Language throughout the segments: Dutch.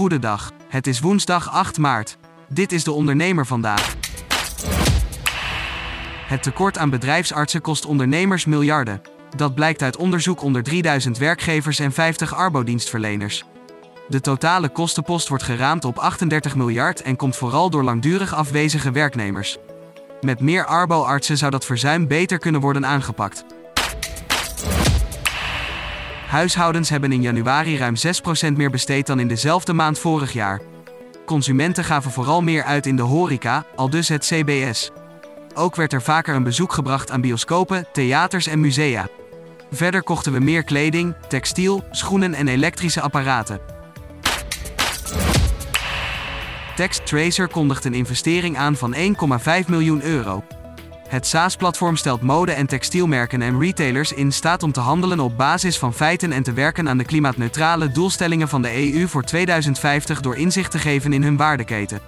Goedendag. Het is woensdag 8 maart. Dit is de ondernemer vandaag. Het tekort aan bedrijfsartsen kost ondernemers miljarden. Dat blijkt uit onderzoek onder 3000 werkgevers en 50 arbodienstverleners. De totale kostenpost wordt geraamd op 38 miljard en komt vooral door langdurig afwezige werknemers. Met meer arbo-artsen zou dat verzuim beter kunnen worden aangepakt. Huishoudens hebben in januari ruim 6% meer besteed dan in dezelfde maand vorig jaar. Consumenten gaven vooral meer uit in de horeca, al dus het CBS. Ook werd er vaker een bezoek gebracht aan bioscopen, theaters en musea. Verder kochten we meer kleding, textiel, schoenen en elektrische apparaten. Text Tracer kondigt een investering aan van 1,5 miljoen euro. Het SaaS-platform stelt mode- en textielmerken en retailers in staat om te handelen op basis van feiten en te werken aan de klimaatneutrale doelstellingen van de EU voor 2050 door inzicht te geven in hun waardeketen.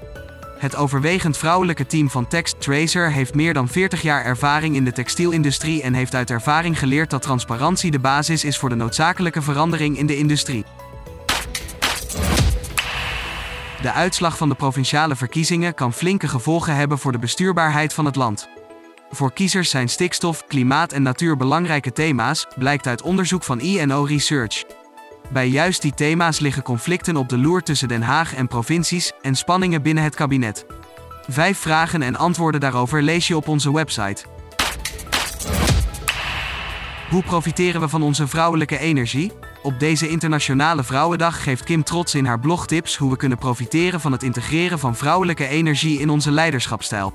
Het overwegend vrouwelijke team van Text Tracer heeft meer dan 40 jaar ervaring in de textielindustrie en heeft uit ervaring geleerd dat transparantie de basis is voor de noodzakelijke verandering in de industrie. De uitslag van de provinciale verkiezingen kan flinke gevolgen hebben voor de bestuurbaarheid van het land. Voor kiezers zijn stikstof, klimaat en natuur belangrijke thema's, blijkt uit onderzoek van INO Research. Bij juist die thema's liggen conflicten op de loer tussen Den Haag en provincies en spanningen binnen het kabinet. Vijf vragen en antwoorden daarover lees je op onze website. Hoe profiteren we van onze vrouwelijke energie? Op deze Internationale Vrouwendag geeft Kim trots in haar blog tips hoe we kunnen profiteren van het integreren van vrouwelijke energie in onze leiderschapstijl.